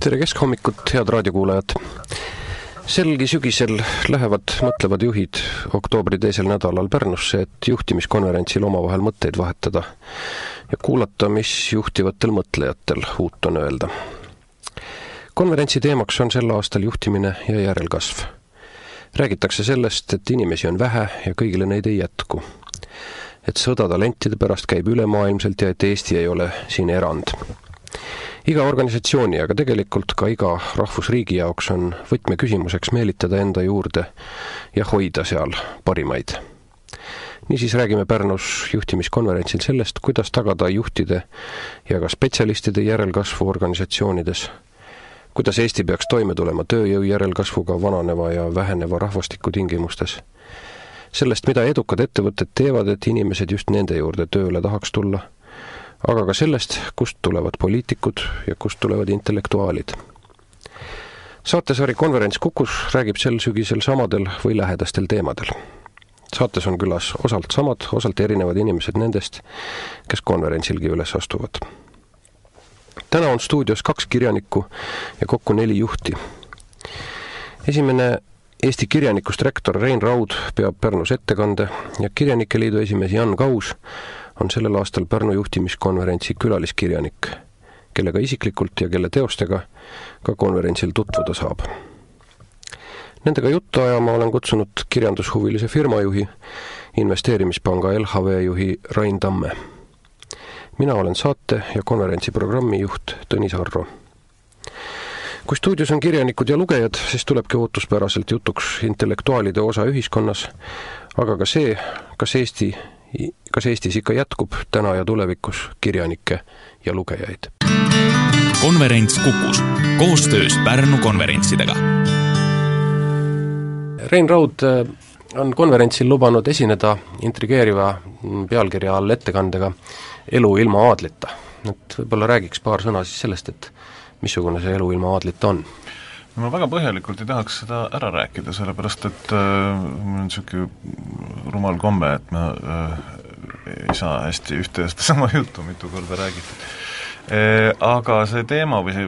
tere keskhommikut, head raadiokuulajad! selgi sügisel lähevad mõtlevad juhid oktoobri teisel nädalal Pärnusse, et juhtimiskonverentsil omavahel mõtteid vahetada ja kuulata, mis juhtivatel mõtlejatel uut on öelda. konverentsi teemaks on sel aastal juhtimine ja järelkasv. räägitakse sellest, et inimesi on vähe ja kõigile neid ei jätku. et sõda talentide pärast käib ülemaailmselt ja et Eesti ei ole siin erand iga organisatsiooni, aga tegelikult ka iga rahvusriigi jaoks on võtmeküsimuseks meelitada enda juurde ja hoida seal parimaid. niisiis räägime Pärnus juhtimiskonverentsil sellest, kuidas tagada juhtide ja ka spetsialistide järelkasvu organisatsioonides, kuidas Eesti peaks toime tulema tööjõu järelkasvuga vananeva ja väheneva rahvastiku tingimustes, sellest, mida edukad ettevõtted teevad, et inimesed just nende juurde tööle tahaks tulla aga ka sellest, kust tulevad poliitikud ja kust tulevad intellektuaalid. saatesari Konverents Kukus räägib sel sügisel samadel või lähedastel teemadel. saates on külas osalt samad, osalt erinevad inimesed nendest, kes konverentsilgi üles astuvad. täna on stuudios kaks kirjanikku ja kokku neli juhti. esimene Eesti Kirjanikust rektor Rein Raud peab Pärnus ettekande ja Kirjanike Liidu esimees Jan Kaus on sellel aastal Pärnu juhtimiskonverentsi külaliskirjanik, kellega isiklikult ja kelle teostega ka konverentsil tutvuda saab. Nendega juttu ajama olen kutsunud kirjandushuvilise firmajuhi, investeerimispanga LHV juhi Rain Tamme. mina olen saate ja konverentsi programmijuht Tõnis Arro kui stuudios on kirjanikud ja lugejad, siis tulebki ootuspäraselt jutuks intellektuaalide osa ühiskonnas, aga ka see, kas Eesti kas Eestis ikka jätkub täna ja tulevikus kirjanikke ja lugejaid? konverents Kukus koostöös Pärnu konverentsidega. Rein Raud äh, on konverentsil lubanud esineda intrigeeriva pealkirja all ettekandega Elu ilma aadlita. et võib-olla räägiks paar sõna siis sellest, et missugune see elu ilma aadlita on ma väga põhjalikult ei tahaks seda ära rääkida, sellepärast et äh, mul on niisugune rumal komme, et ma äh, ei saa hästi ühte ja sedasama juttu mitu korda räägitud aga see teema või see,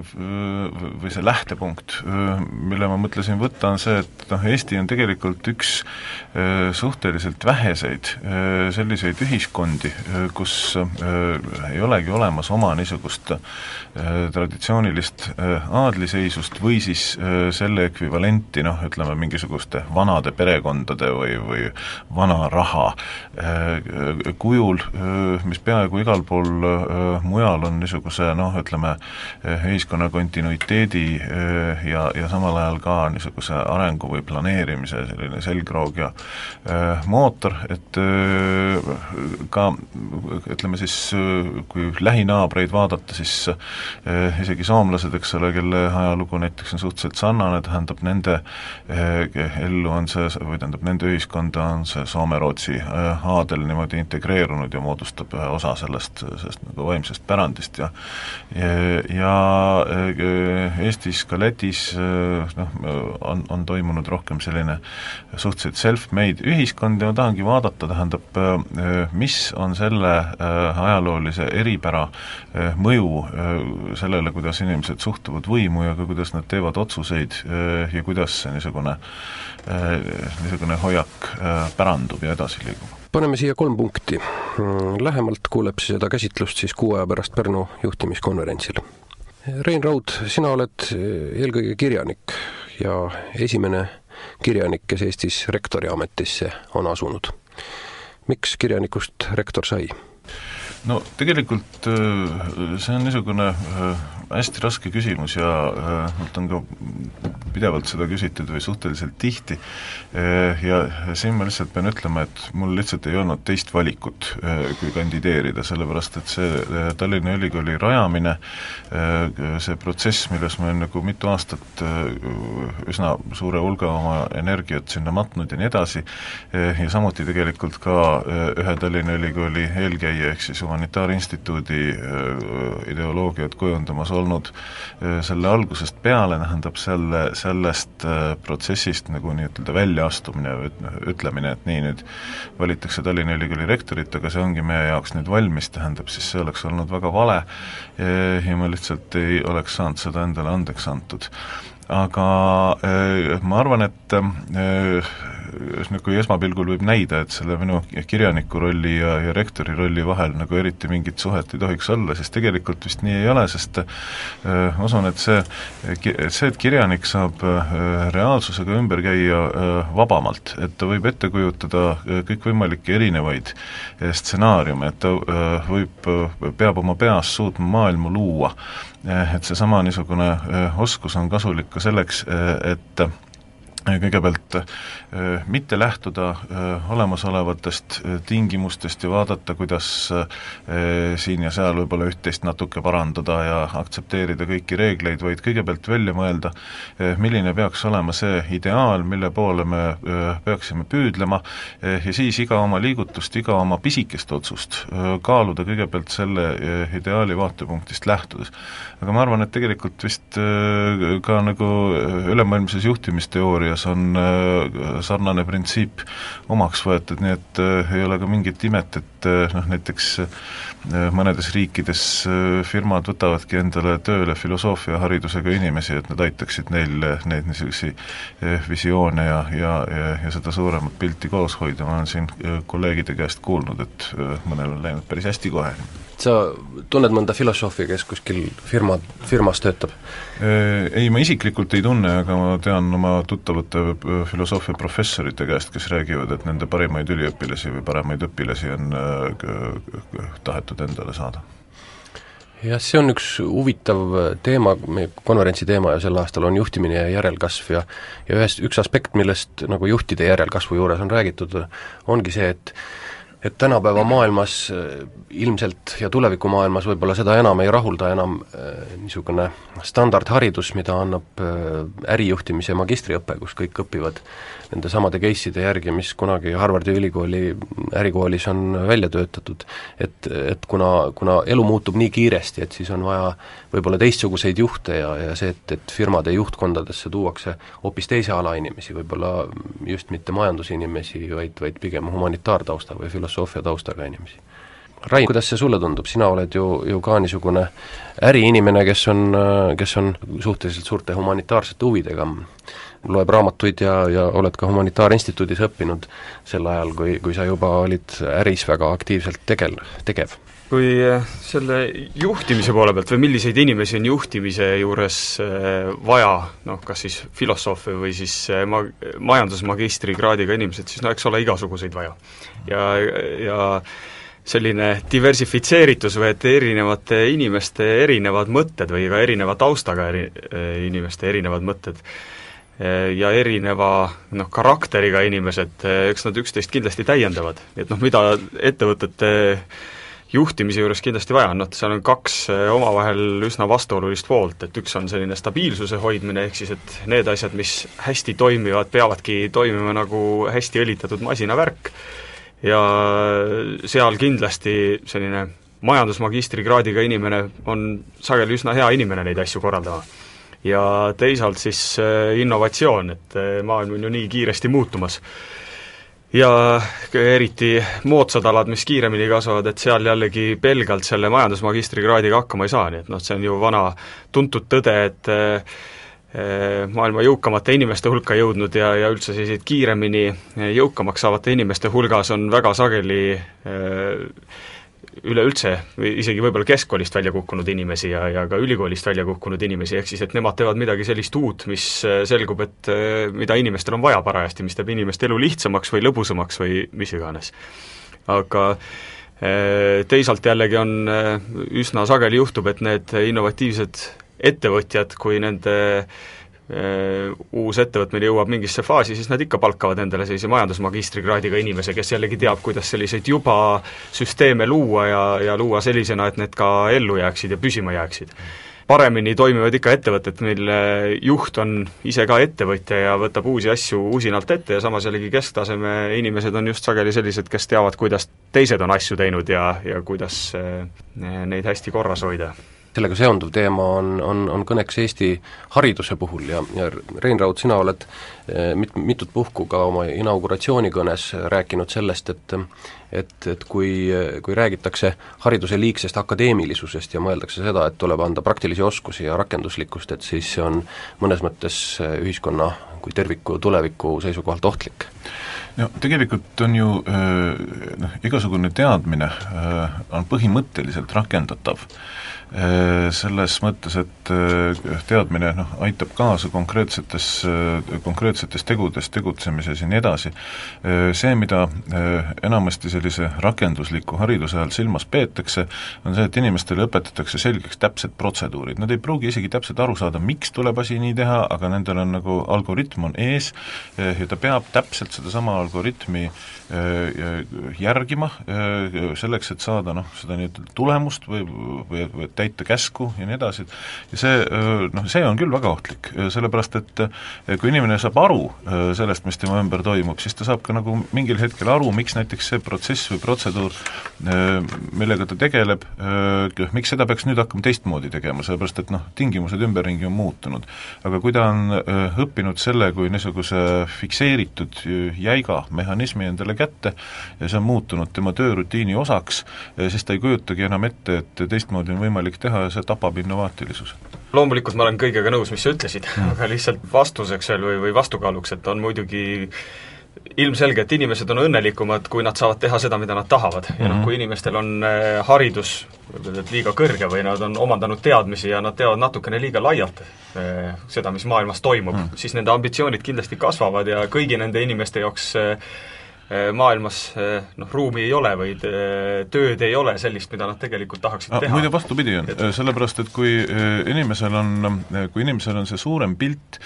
või see lähtepunkt, äh, mille ma mõtlesin võtta, on see, et noh, Eesti on tegelikult üks äh, suhteliselt väheseid selliseid ühiskondi, kus ei olegi olemas oma niisugust traditsioonilist aadliseisust või siis selle ekvivalenti noh, ütleme mingisuguste vanade perekondade või, või vana raha kujul, mis peaaegu igal pool mujal on niisugune niisuguse noh, ütleme eh, ühiskonna kontinuiteedi eh, ja, ja samal ajal ka niisuguse arengu või planeerimise selline selgroog ja äh, mootor, et ka ütleme siis, kui lähinaabreid vaadata, siis isegi soomlased, eks ole, kelle ajalugu näiteks on suhteliselt sarnane, tähendab nende ellu on see, või tähendab nende ühiskonda on see Soome-Rootsi aadel niimoodi integreerunud ja moodustab ühe osa sellest, sellest nagu vaimsest pärandist ja ja äh, Eestis, ka Lätis äh, noh, on, on toimunud rohkem selline suhteliselt self-made ühiskond ja ma tahangi vaadata, tähendab, äh, mis on selle ajaloolise eripära mõju sellele, kuidas inimesed suhtuvad võimu ja ka kuidas nad teevad otsuseid ja kuidas see niisugune, niisugune hoiak pärandub ja edasi liigub paneme siia kolm punkti. Lähemalt kuuleb seda käsitlust siis kuu aja pärast Pärnu juhtimiskonverentsil. Rein Raud, sina oled eelkõige kirjanik ja esimene kirjanik, kes Eestis rektori ametisse on asunud. miks kirjanikust rektor sai? no tegelikult äh, see on niisugune äh, hästi raske küsimus ja mult äh, on ka pidevalt seda küsitud või suhteliselt tihti. Ja siin ma lihtsalt pean ütlema, et mul lihtsalt ei olnud teist valikut, kui kandideerida, sellepärast et see Tallinna Ülikooli rajamine, see protsess, milles ma olen nagu mitu aastat üsna suure hulga oma energiat sinna matnud ja nii edasi, ja samuti tegelikult ka ühe Tallinna Ülikooli eelkäija, ehk siis Humanitaarinstituudi ideoloogiat kujundamas olnud selle algusest peale, tähendab selle, sellest protsessist nagu nii-ütelda väljaastumine või ütlemine, et nii, nüüd valitakse Tallinna Ülikooli rektorit, aga see ongi meie jaoks nüüd valmis, tähendab siis see oleks olnud väga vale ja ma lihtsalt ei oleks saanud seda endale andeks antud. Aga ma arvan, et nagu esmapilgul võib näida, et selle minu kirjaniku rolli ja, ja rektori rolli vahel nagu eriti mingit suhet ei tohiks olla, siis tegelikult vist nii ei ole, sest äh, ma usun, et see, see, et kirjanik saab äh, reaalsusega ümber käia äh, vabamalt, et ta võib ette kujutada kõikvõimalikke erinevaid stsenaariume, et ta võib, peab oma peas suutma maailma luua, et seesama niisugune oskus on kasulik ka selleks, et kõigepealt äh, mitte lähtuda äh, olemasolevatest äh, tingimustest ja vaadata, kuidas siin ja seal võib-olla üht-teist natuke parandada ja aktsepteerida kõiki reegleid, vaid kõigepealt välja mõelda, milline peaks olema see ideaal, mille poole me peaksime püüdlema, ja siis iga oma liigutust, iga oma pisikest otsust kaaluda kõigepealt selle ideaali vaatepunktist lähtudes. aga ma arvan, et tegelikult vist ka nagu ülemaailmses juhtimisteoorias Aasias on äh, sarnane printsiip omaks võetud, nii et äh, ei ole ka mingit imet, et äh, noh, näiteks mõnedes riikides firmad võtavadki endale tööle filosoofiaharidusega inimesi, et nad aitaksid neil neid niisuguseid visioone ja, ja, ja, ja seda suuremat pilti koos hoida, ma olen siin kolleegide käest kuulnud, et mõnel on läinud päris hästi kohe sa tunned mõnda filosoofi, kes kuskil firma, firmas töötab? Ei, ma isiklikult ei tunne, aga ma tean oma tuttavate filosoofiaprofessorite käest, kes räägivad, et nende parimaid üliõpilasi või paremaid õpilasi on tahetud endale saada jah, see on üks huvitav teema, meie konverentsi teema ja sel aastal on juhtimine ja järelkasv ja ja ühest, üks aspekt, millest nagu juhtide järelkasvu juures on räägitud, ongi see, et et tänapäeva maailmas ilmselt ja tulevikumaailmas võib-olla seda enam ei rahulda enam äh, niisugune standardharidus, mida annab äh, ärijuhtimise magistriõpe, kus kõik õpivad nende samade case'ide järgi, mis kunagi Harvardi ülikooli ärikoolis on välja töötatud. et, et kuna, kuna elu muutub nii kiiresti, et siis on vaja võib-olla teistsuguseid juhte ja, ja see, et, et firmade juhtkondadesse tuuakse hoopis teise ala inimesi, võib-olla just mitte majandusinimesi, vaid, vaid pigem humanitaartausta või filosoofia taustaga inimesi. Rain, kuidas see sulle tundub, sina oled ju, ju ka niisugune äriinimene, kes on, kes on suhteliselt suurte humanitaarsete huvidega. Loeb raamatuid ja, ja oled ka Humanitaarinstituudis õppinud sel ajal, kui, kui sa juba olid äris väga aktiivselt tegel-, tegev? Kui eh, selle juhtimise poole pealt või milliseid inimesi on juhtimise juures eh, vaja, noh kas siis filosoofe või siis eh, ma-, majandusmagistrikraadiga inimesed, siis no eks ole igasuguseid vaja. ja, ja selline diversifitseeritus või et erinevate inimeste erinevad mõtted või ka erineva taustaga eri, inimeste erinevad mõtted ja erineva noh, karakteriga inimesed, eks nad üksteist kindlasti täiendavad, et noh, mida ettevõtete juhtimise juures kindlasti vaja on, noh seal on kaks eh, omavahel üsna vastuolulist poolt, et üks on selline stabiilsuse hoidmine, ehk siis et need asjad, mis hästi toimivad, peavadki toimima nagu hästi õlitatud masinavärk, ja seal kindlasti selline majandusmagistrikraadiga inimene on sageli üsna hea inimene neid asju korraldama ja teisalt siis äh, innovatsioon, et äh, maailm on ju nii kiiresti muutumas. Ja eriti moodsad alad, mis kiiremini kasvavad, et seal jällegi pelgalt selle majandusmagistrikraadiga hakkama ei saa, nii et noh, see on ju vana tuntud tõde, et äh, maailma jõukamate inimeste hulka jõudnud ja, ja üldse selliseid kiiremini jõukamaks saavate inimeste hulgas on väga sageli üleüldse isegi võib-olla keskkoolist välja kukkunud inimesi ja, ja ka ülikoolist välja kukkunud inimesi, ehk siis et nemad teevad midagi sellist uut, mis äh, selgub, et äh, mida inimestel on vaja parajasti, mis teeb inimeste elu lihtsamaks või lõbusamaks või mis iganes. aga äh, teisalt jällegi on, üsna sageli juhtub, et need innovatiivsed ettevõtjad, kui nende Äh, uus ettevõtmine jõuab mingisse faasi, siis nad ikka palkavad endale sellise majandusmagistrikraadiga inimese, kes jällegi teab, kuidas selliseid juba süsteeme luua ja, ja luua sellisena, et need ka ellu jääksid ja püsima jääksid. paremini toimivad ikka ettevõtted, mille juht on ise ka ettevõtja ja võtab uusi asju usinalt ette ja samas jällegi kesktaseme inimesed on just sageli sellised, kes teavad, kuidas teised on asju teinud ja, ja kuidas äh, neid hästi korras hoida sellega seonduv teema on, on, on kõneks Eesti hariduse puhul ja, ja Rein Raud, sina oled eh, mit-, mitut puhku ka oma inauguratsioonikõnes rääkinud sellest, et et, et kui, kui räägitakse hariduse liigsest akadeemilisusest ja mõeldakse seda, et tuleb anda praktilisi oskusi ja rakenduslikkust, et siis see on mõnes mõttes ühiskonna kui terviku tuleviku seisukohalt ohtlik? no tegelikult on ju noh, igasugune teadmine on põhimõtteliselt rakendatav selles mõttes, et äh, teadmine noh, aitab kaasa konkreetsetes, äh, konkreetsetes tegudes tegutsemises ja nii edasi. See, mida enamasti sellise rakendusliku hariduse all silmas peetakse, on see, et inimestele õpetatakse selgeks täpsed protseduurid, nad ei pruugi isegi täpselt aru saada, miks tuleb asi nii teha, aga nendel on nagu algoritm on ees ja ta peab täpselt sedasama algoritmi järgima, selleks, et saada noh, seda nii-öelda tulemust või, või, või täita käsku ja nii edasi, ja see noh, see on küll väga ohtlik, sellepärast et kui inimene saab aru sellest, mis tema ümber toimub, siis ta saab ka nagu mingil hetkel aru, miks näiteks see protsess või protseduur, millega ta tegeleb, miks seda peaks nüüd hakkama teistmoodi tegema, sellepärast et noh, tingimused ümberringi on muutunud. aga kui ta on õppinud selle kui niisuguse fikseeritud jäiga mehhanismi endale kätte ja see on muutunud tema töörutiini osaks, siis ta ei kujutagi enam ette, et teistmoodi on võimalik võimalik teha ja see tapab innovaatilisuse. loomulikult ma olen kõigega nõus, mis sa ütlesid mm., aga lihtsalt vastuseks veel või, või vastukaaluks, et on muidugi ilmselge, et inimesed on õnnelikumad, kui nad saavad teha seda, mida nad tahavad ja noh, mhm. kui inimestel on eh, haridus liiga kõrge või nad on omandanud teadmisi ja nad teavad natukene liiga laialt eh, seda, mis maailmas toimub mm, siis nende ambitsioonid kindlasti kasvavad ja kõigi nende inimeste jaoks Äh, maailmas äh, noh, ruumi ei ole või äh, tööd ei ole sellist, mida nad tegelikult tahaksid teha. muide, vastupidi on et..., sellepärast et kui inimesel on, kui inimesel on see suurem pilt,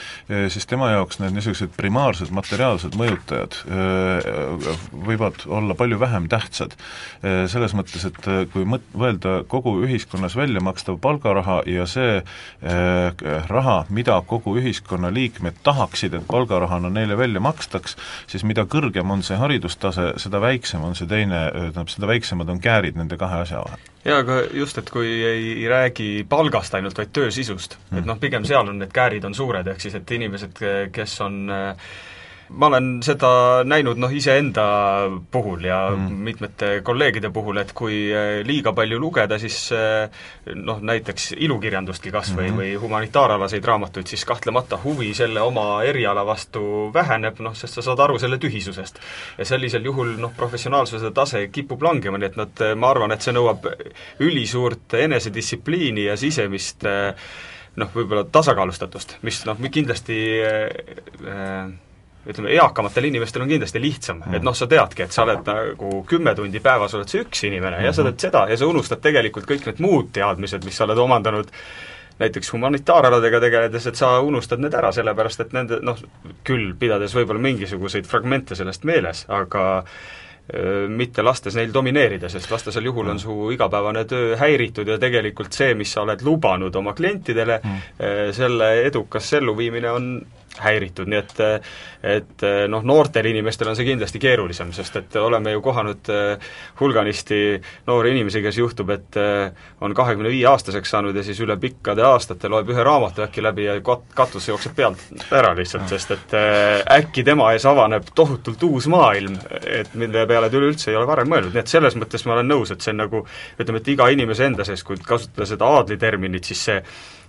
siis tema jaoks need niisugused primaarsed materiaalsed mõjutajad võivad olla palju vähem tähtsad. Selles mõttes, et kui mõt-, mõelda kogu ühiskonnas välja makstav palgaraha ja see raha, mida kogu ühiskonna liikmed tahaksid, et palgarahana neile välja makstaks, siis mida kõrgem on see haridus, haridustase, seda väiksem on see teine, tähendab, seda väiksemad on käärid nende kahe asja vahel. jaa, aga just, et kui ei räägi palgast ainult, vaid töö sisust mm., et hmm. noh, pigem seal on need käärid on suured, ehk siis et inimesed, kes on äh, ma olen seda näinud noh, iseenda puhul ja mm. mitmete kolleegide puhul, et kui eh, liiga palju lugeda, siis eh, noh, näiteks ilukirjandustki kas või mm, -hmm. või humanitaaralaseid raamatuid, siis kahtlemata huvi selle oma eriala vastu väheneb, noh, sest sa saad aru selle tühisusest. ja sellisel juhul noh, professionaalsuse tase kipub langema, nii et nad, ma arvan, et see nõuab ülisuurt enesedistsipliini ja sisemist noh, võib-olla tasakaalustatust, mis noh, kindlasti äh, ütleme, eakamatel inimestel on kindlasti lihtsam mm., et noh, sa teadki, et sa oled nagu kümme tundi päevas oled sa üks inimene mm -hmm. ja sa teed seda ja sa unustad tegelikult kõik need muud teadmised, mis sa oled omandanud näiteks humanitaaraladega tegeledes, et sa unustad need ära, sellepärast et nende noh, küll pidades võib-olla mingisuguseid fragmente sellest meeles, aga mitte lastes neil domineerida, sest vastasel juhul on su igapäevane töö häiritud ja tegelikult see, mis sa oled lubanud oma klientidele mm., selle edukas elluviimine on häiritud, nii et et noh, noortel inimestel on see kindlasti keerulisem, sest et oleme ju kohanud eh, hulganisti noori inimesi, kes juhtub, et eh, on kahekümne viie aastaseks saanud ja siis üle pikkade aastate loeb ühe raamatu äkki läbi ja kat-, katus jookseb pealt ära lihtsalt, sest et eh, äkki tema ees avaneb tohutult uus maailm, et mille peale ta üleüldse ei ole varem mõelnud, nii et selles mõttes ma olen nõus, et see on nagu ütleme, et iga inimese enda sees, kui kasutada seda aadli terminit, siis see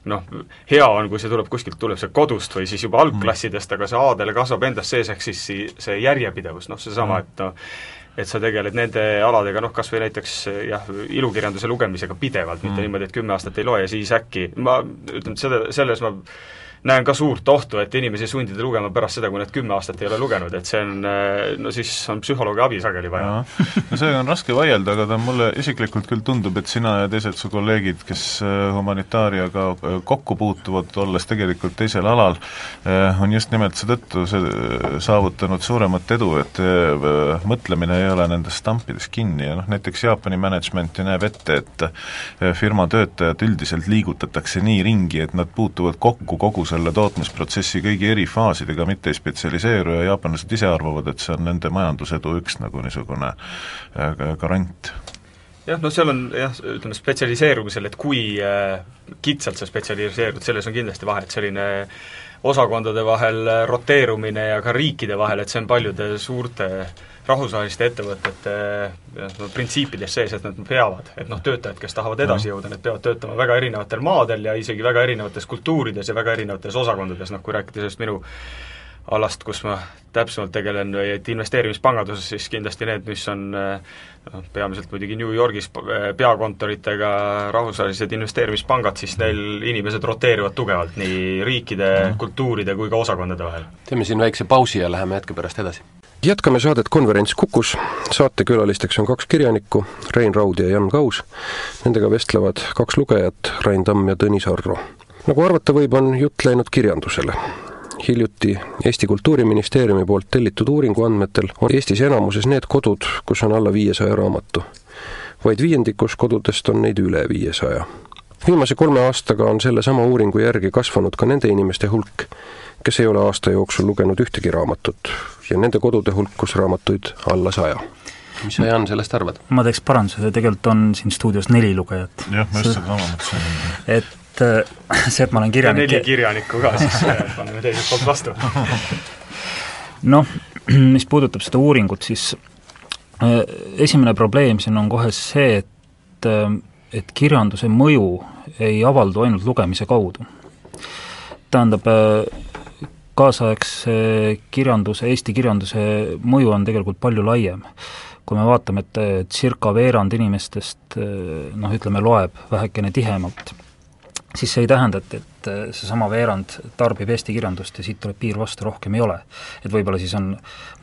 noh, hea on, kui see tuleb kuskilt, tuleb see kodust või siis juba algklassidest, aga see aadel kasvab endas sees, ehk siis see järjepidevus, noh seesama, et noh, et sa tegeled nende aladega, noh kas või näiteks jah, ilukirjanduse lugemisega pidevalt, mitte mm. niimoodi, et kümme aastat ei loe ja siis äkki, ma ütlen, et selle, selles ma näen ka suurt ohtu, et inimesi sundida lugema pärast seda, kui nad kümme aastat ei ole lugenud, et see on, no siis on psühholoogi abi sageli vaja. no sellega on raske vaielda, aga ta mulle isiklikult küll tundub, et sina ja teised su kolleegid, kes äh, humanitaariaga äh, kokku puutuvad, olles tegelikult teisel alal, äh, on just nimelt seetõttu see saavutanud suuremat edu, et mõtlemine ei ole nendes stampides kinni ja noh, näiteks Jaapani management ju näeb ette, et firma töötajad üldiselt liigutatakse nii ringi, et nad puutuvad kokku kogu selle tootmisprotsessi kõigi eri faasidega mitte ei spetsialiseeru ja jaapanlased ise arvavad, et see on nende majandusedu üks nagu niisugune äh, garant. Jah, no seal on jah, ütleme spetsialiseerumisel, et kui äh, kitsalt sa spetsialiseerud, selles on kindlasti vahe, et selline osakondade vahel roteerumine ja ka riikide vahel, et see on paljude suurte rahvusvaheliste ettevõtete no, printsiipides sees, et nad peavad, et noh, töötajad, kes tahavad edasi jõuda, need peavad töötama väga erinevatel maadel ja isegi väga erinevates kultuurides ja väga erinevates osakondades, noh kui rääkida sellest minu alast, kus ma täpsemalt tegelen, et investeerimispanganduses, siis kindlasti need, mis on noh, peamiselt muidugi New Yorgis peakontoritega rahvusvahelised investeerimispangad, siis neil inimesed roteeruvad tugevalt nii riikide, kultuuride kui ka osakondade vahel. teeme siin väikse pausi ja läheme hetke pärast edasi. Jätkame saadet Konverents Kukus, saatekülalisteks on kaks kirjanikku, Rein Raud ja Jan Kaus, nendega vestlevad kaks lugejat, Rain Tamm ja Tõnis Arro. nagu arvata võib, on jutt läinud kirjandusele hiljuti Eesti Kultuuriministeeriumi poolt tellitud uuringu andmetel on Eestis enamuses need kodud, kus on alla viiesaja raamatu. vaid viiendikus kodudest on neid üle viiesaja. viimase kolme aastaga on sellesama uuringu järgi kasvanud ka nende inimeste hulk, kes ei ole aasta jooksul lugenud ühtegi raamatut ja nende kodude hulk, kus raamatuid alla saja mis sa, Jaan, sellest arvad? ma teeks paranduse, tegelikult on siin stuudios neli lugejat. jah, ma just sedasama mõtlesin. et äh, see, et ma olen kirjanik neli kirjanikku ka, siis äh, paneme teiselt poolt vastu. noh, mis puudutab seda uuringut, siis äh, esimene probleem siin on kohe see, et, et kirjanduse mõju ei avaldu ainult lugemise kaudu. tähendab, kaasaegse kirjanduse, Eesti kirjanduse mõju on tegelikult palju laiem. kui me vaatame, et circa veerand inimestest noh, ütleme, loeb vähekene tihemalt siis see ei tähenda, et, et seesama veerand tarbib eesti kirjandust ja siit tuleb piir vastu, rohkem ei ole. et võib-olla siis on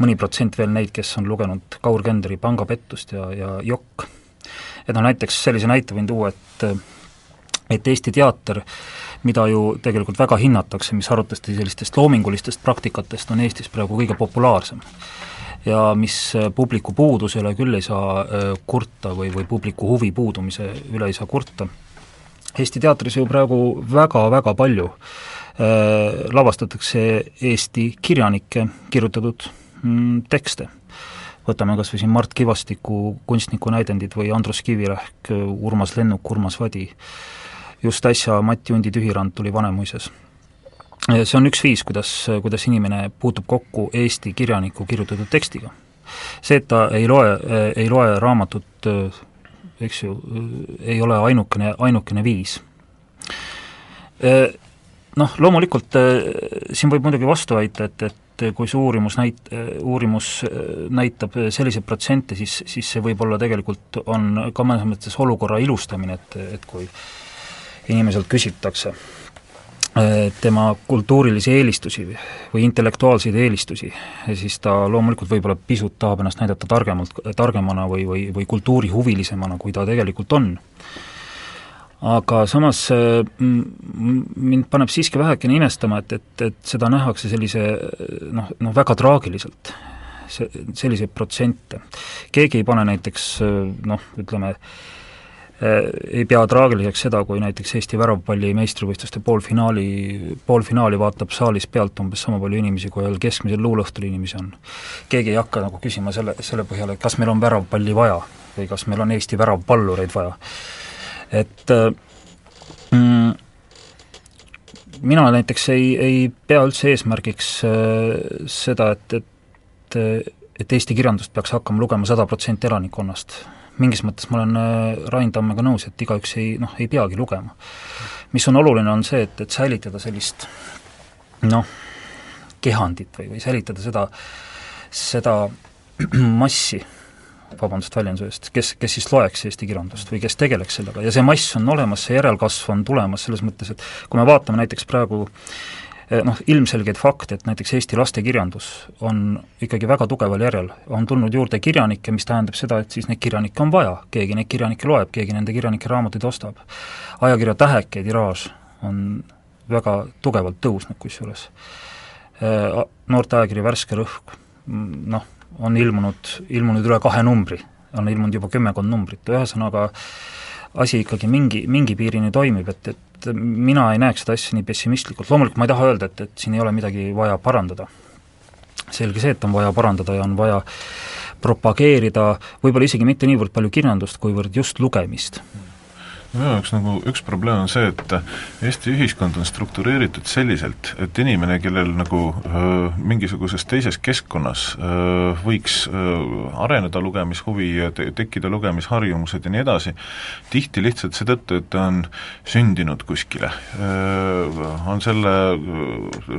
mõni protsent veel neid, kes on lugenud Kaur Kenderi Pangapettust ja, ja Jokk. et noh, näiteks sellise näite võin tuua, et et Eesti teater, mida ju tegelikult väga hinnatakse, mis arvatavasti sellistest loomingulistest praktikatest on Eestis praegu kõige populaarsem ja mis publiku puuduse üle küll ei saa äh, kurta või, või publiku huvi puudumise üle ei saa kurta Eesti teatris ju praegu väga-väga palju äh, lavastatakse Eesti kirjanike kirjutatud mm, tekste. võtame kas või siin Mart Kivastiku kunstniku näidendid või Andrus Kivirähk, Urmas Lennuk, Urmas Vadi, just äsja Mati Undi Tühirand tuli Vanemuises. see on üks viis, kuidas, kuidas inimene puutub kokku Eesti kirjaniku kirjutatud tekstiga. see, et ta ei loe, ei loe raamatut eks ju, ei ole ainukene, ainukene viis. Noh, loomulikult siin võib muidugi vastu väita, et, et kui see uurimus näit-, uurimus näitab selliseid protsente, siis, siis see võib-olla tegelikult on ka mõnes mõttes olukorra ilustamine, et, et kui inimeselt küsitakse tema kultuurilisi eelistusi või intellektuaalseid eelistusi, siis ta loomulikult võib-olla pisut tahab ennast näidata targemalt, targemana või, või, või kultuurihuvilisemana, kui ta tegelikult on. aga samas mind paneb siiski vähekene imestama, et, et, et seda nähakse sellise noh, noh väga traagiliselt, see, selliseid protsente. keegi ei pane näiteks noh, ütleme, ei pea traagiliseks seda, kui näiteks Eesti väravpalli meistrivõistluste poolfinaali, poolfinaali vaatab saalis pealt umbes sama palju inimesi, kui veel keskmisel luuleõhtul inimesi on. keegi ei hakka nagu küsima selle, selle põhjal, et kas meil on väravpalli vaja või kas meil on Eesti väravpallureid vaja. et äh, mm, mina näiteks ei, ei pea üldse eesmärgiks äh, seda, et, et et Eesti kirjandust peaks hakkama lugema sada protsenti elanikkonnast mingis mõttes ma olen äh, Rain Tammega nõus, et igaüks ei noh, ei peagi lugema. mis on oluline, on see, et, et säilitada sellist noh, kehandit või, või säilitada seda, seda massi, vabandust väljenduse eest, kes, kes siis loeks eesti kirjandust või kes tegeleks sellega ja see mass on olemas, see järelkasv on tulemas selles mõttes, et kui me vaatame näiteks praegu äh, noh, ilmselgeid fakte, et näiteks Eesti lastekirjandus on ikkagi väga tugeval järjel, on tulnud juurde kirjanikke, mis tähendab seda, et siis neid kirjanikke on vaja, keegi neid kirjanikke loeb, keegi nende kirjanike raamatuid ostab. ajakirja Täheke tiraaž on väga tugevalt tõusnud kusjuures. Eh, noorteajakiri Värske Rõhk, mm, noh, on ilmunud, ilmunud üle kahe numbri, on ilmunud juba kümmekond numbrit, ühesõnaga asi ikkagi mingi, mingi piirini toimib, et, et mina ei näeks seda asja nii pessimistlikult, loomulikult ma ei taha öelda, et, et siin ei ole midagi vaja parandada. selge see, et on vaja parandada ja on vaja propageerida võib-olla isegi mitte niivõrd palju kirjandust, kuivõrd just lugemist minu jaoks nagu üks probleem on see, et Eesti ühiskond on struktureeritud selliselt, et inimene, kellel nagu öö, mingisuguses teises keskkonnas öö, võiks öö, areneda lugemishuvi ja te tekkida lugemisharjumused ja nii edasi, tihti lihtsalt seetõttu, et ta on sündinud kuskile, on selle,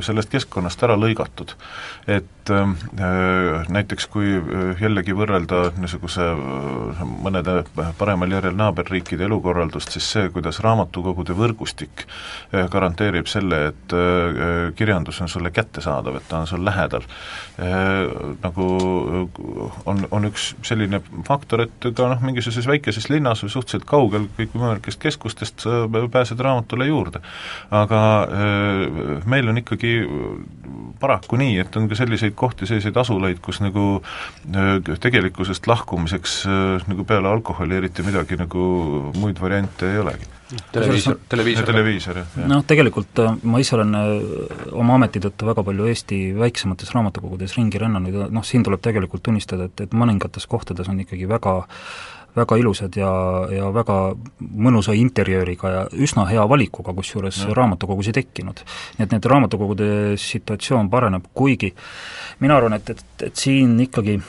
sellest keskkonnast ära lõigatud. et öö, näiteks kui jällegi võrrelda niisuguse mõnede paremal järjel naaberriikide elukorraldust, just siis see, kuidas raamatukogude võrgustik eh, garanteerib selle, et eh, kirjandus on sulle kättesaadav, et ta on sul lähedal. Eh, nagu on, on üks selline faktor, et ka noh, mingisuguses väikeses linnas või suhteliselt kaugel kõikvõimalikest keskustest pääsed raamatule juurde. aga meil on ikkagi paraku nii, et on ka selliseid kohti, selliseid asulaid, kus nagu tegelikkusest lahkumiseks nagu peale alkoholi eriti midagi nagu muid variante ei olegi. Televiisor, televiisor. televiisor, jah. noh, tegelikult äh, ma ise olen äh, oma ameti tõttu väga palju Eesti väiksemates raamatukogudes ringi rännanud ja noh, siin tuleb tegelikult tunnistada, et, et mõningates kohtades on ikkagi väga väga ilusad ja, ja väga mõnusa interjööriga ja üsna hea valikuga, kusjuures no. raamatukogus ei tekkinud. nii et need raamatukogude situatsioon paraneb, kuigi mina arvan, et, et, et siin ikkagi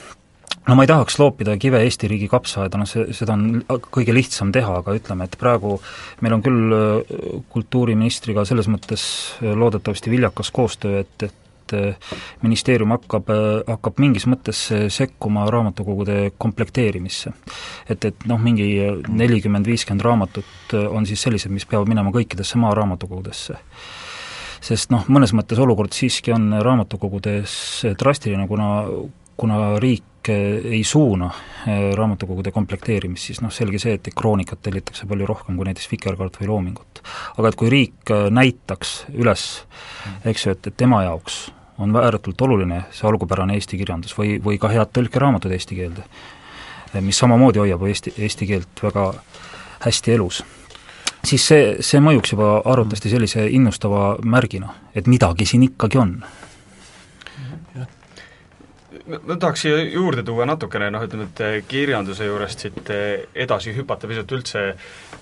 no ma ei tahaks loopida kive Eesti riigi kapsaaeda, noh see, seda on kõige lihtsam teha, aga ütleme, et praegu meil on küll äh, kultuuriministriga selles mõttes äh, loodetavasti viljakas koostöö, et, et äh, ministeerium hakkab, hakkab mingis mõttes sekkuma raamatukogude komplekteerimisse. et, et noh, mingi nelikümmend, viiskümmend raamatut on siis sellised, mis peavad minema kõikidesse maaraamatukogudesse sest noh, mõnes mõttes olukord siiski on raamatukogudes drastiline, kuna kuna riik ei suuna eh, raamatukogude komplekteerimist, siis noh, selge see, et kroonikat tellitakse palju rohkem kui näiteks Vikerkaart või Loomingut. aga et kui riik eh, näitaks üles, eks ju, et, et tema jaoks on ääretult oluline see algupärane eesti kirjandus või, või ka head tõlkeraamatud eesti keelde, eh, mis samamoodi hoiab eesti, eesti keelt väga hästi elus, siis see, see mõjuks juba arvatavasti sellise innustava märgina, et midagi siin ikkagi on ma tahaks siia juurde tuua natukene noh, ütleme, et eh, kirjanduse juurest siit eh, edasi hüpata pisut üldse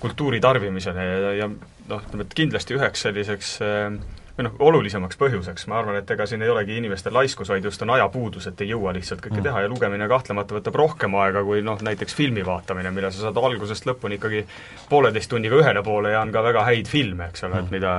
kultuuri tarbimisele ja, ja noh, ütleme, et kindlasti üheks selliseks äh, või noh, olulisemaks põhjuseks, ma arvan, et ega siin ei olegi inimestel laiskus, vaid just on ajapuudus, et ei jõua lihtsalt kõike mm. teha ja lugemine kahtlemata võtab rohkem aega kui noh, näiteks filmi vaatamine, mille sa saad algusest lõpuni ikkagi pooleteist tunniga ühele poole ja on ka väga häid filme, eks ole, et mm. mida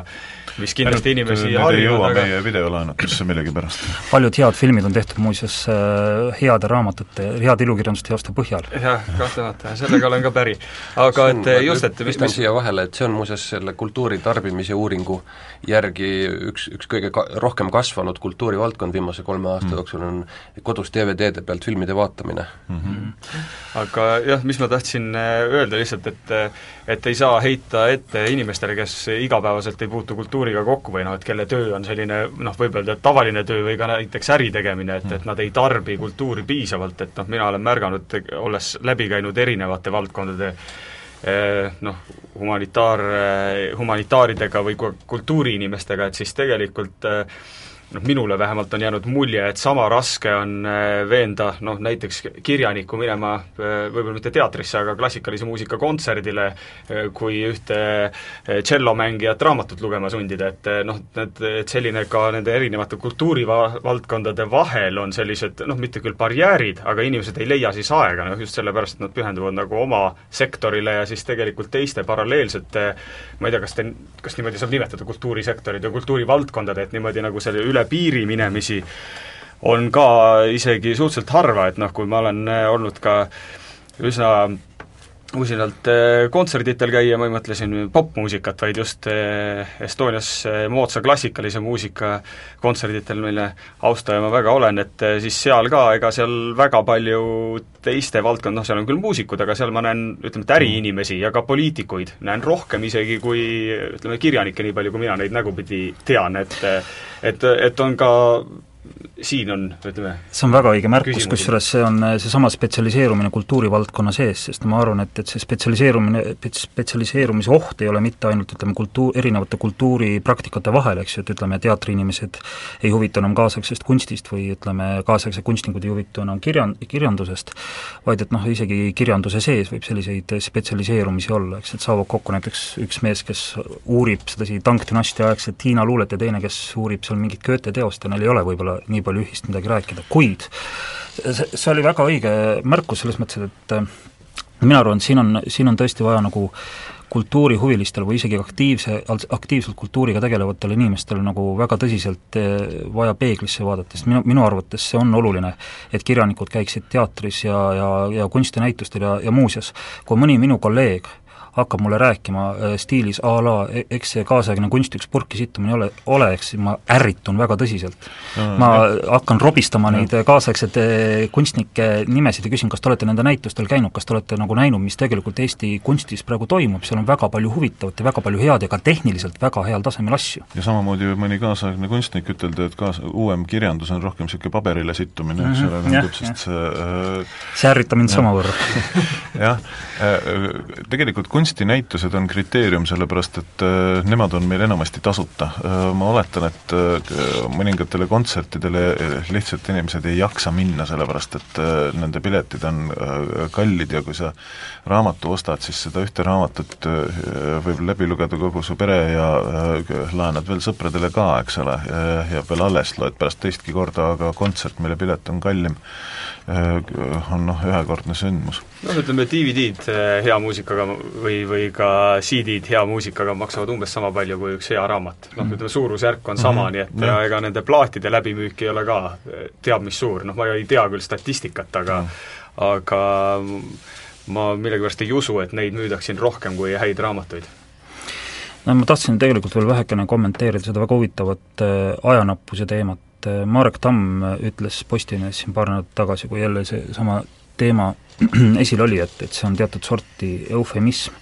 mis kindlasti Ainult inimesi harjuvad, ei jõua aga... meie videolaenatusse millegipärast. paljud head filmid on tehtud muuseas äh, heade raamatute, heade ilukirjandusteoste põhjal. jah, kahtlemata, sellega olen ka päri. aga et just, et mis, mis siia vahele, et see on muuseas selle kultuuri tarbimise uuringu järgi üks, üks kõige ka-, rohkem kasvanud kultuurivaldkond viimase kolme aasta mm. jooksul on kodus DVD-de pealt filmide vaatamine mm. -hmm. aga jah, mis ma tahtsin äh, öelda lihtsalt, et et ei saa heita ette inimestele, kes igapäevaselt ei puutu kultuuriga kokku või noh, et kelle töö on selline noh, võib öelda, et tavaline töö või ka näiteks äri tegemine, et, et nad ei tarbi kultuuri piisavalt, et noh, mina olen märganud, olles läbi käinud erinevate valdkondade noh, humanitaar, eh, humanitaaridega või kultuuriinimestega, et siis tegelikult äh, noh, minule vähemalt on jäänud mulje, et sama raske on äh, veenda noh, näiteks kirjanikku minema äh, võib-olla mitte teatrisse, aga klassikalise muusika kontserdile, äh, kui ühte tšellomängijat raamatut lugema sundida, et noh, need, et selline ka nende erinevate kultuurivaldkondade vahel on sellised noh, mitte küll barjäärid, aga inimesed ei leia siis aega, noh just sellepärast, et nad pühenduvad nagu oma sektorile ja siis tegelikult teiste paralleelsete ma ei tea, kas te, kas niimoodi saab nimetada kultuurisektorit või kultuurivaldkondade, et niimoodi nagu selle üle piiri minemisi on ka isegi suhteliselt harva, et noh, kui ma olen äh, olnud ka üsna usinalt äh, kontserditel käia, ma ei mõtle siin popmuusikat, vaid just äh, Estonias moodsa klassikalise muusika kontserditel, mille austaja ma väga olen, et siis seal ka, ega seal väga palju teiste valdkond, noh seal on küll muusikud, aga seal ma näen, ütleme, et äriinimesi ja ka poliitikuid näen rohkem isegi kui ütleme, kirjanikke, nii palju kui mina neid nägupidi tean, et et, et on ka siin on, ütleme see on väga õige märkus, kusjuures see on äh, seesama spetsialiseerumine kultuurivaldkonna sees, sest ma arvan, et, et see spetsialiseerumine, spetsialiseerumise oht ei ole mitte ainult ütleme, kultuur, erinevate kultuuripraktikate vahel, eks ju, et ütleme, teatriinimesed ei huvitu enam kaasaegsest kunstist või ütleme, kaasaegsed kunstnikud ei huvitu enam kirjan-, kirjandusest, vaid et noh, isegi kirjanduse sees võib selliseid spetsialiseerumisi olla, eks, et saavad kokku näiteks üks mees, kes uurib sedasi tankdünastia aegset Hiina luulet ja teine, kes uurib seal mingit Goethe teost ja neil ei ole võib-olla nii palju ühist midagi rääkida, kuid see, see oli väga õige märkus selles mõttes, et äh, mina arvan, et siin on, siin on tõesti vaja nagu kultuurihuvilistel või isegi aktiivse, aktiivselt kultuuriga tegelevatel inimestel nagu väga tõsiselt eh, vaja peeglisse vaadata, sest minu, minu arvates see on oluline, et kirjanikud käiksid teatris ja, ja, ja kunstinäitustel ja, ja muuseas, kui mõni minu kolleeg hakkab mulle rääkima äh, stiilis a la e-, eks see kaasaegne kunst üks purki sittumine ole, ole, eks ma ärritun väga tõsiselt Mm, ma jah. hakkan robistama neid kaasaegseid eh, kunstnike nimesid ja küsin, kas te olete nende näitustel käinud, kas te olete nagu näinud, mis tegelikult Eesti kunstis praegu toimub, seal on väga palju huvitavat ja väga palju head ja ka tehniliselt väga heal tasemel asju. ja samamoodi võib mõni kaasaegne kunstnik ütelda, et kaas-, uuem kirjandus on rohkem niisugune paberile sittumine, eks Mhm, ole, jah, tundub, sest see äh, see ärritab mind samavõrra. jah, tegelikult kunstinäitused on kriteerium, sellepärast et äh, nemad on meil enamasti tasuta. Ma oletan, et äh, mõningatele kontsertidele äh, lihtsalt inimesed ei jaksa minna, sellepärast et äh, nende piletid on äh, kallid ja kui sa raamatu ostad, siis seda ühte raamatut äh, võib läbi lugeda kogu su pere ja äh, laenad veel sõpradele ka, eks ole, jääb veel alles, loed pärast teistki korda, aga kontsert, mille pilet on kallim, on noh, ühekordne sündmus noh, ütleme DVD-d eh, hea muusikaga või, või ka CD-d hea muusikaga maksavad umbes sama palju kui üks hea raamat. noh, ütleme suurusjärk on sama mm, -hmm. nii et ja. ega nende plaatide läbimüük ei ole ka teab mis suur, noh ma ei tea küll statistikat, aga mm. aga ma millegipärast ei usu, et neid müüdaks siin rohkem kui häid raamatuid no ma tahtsin tegelikult veel vähekene kommenteerida seda väga huvitavat äh, ajanappuse teemat, Marek Tamm ütles Postimehes siin paar nädalat tagasi, kui jälle seesama teema esil oli, et, et see on teatud sorti eufemism.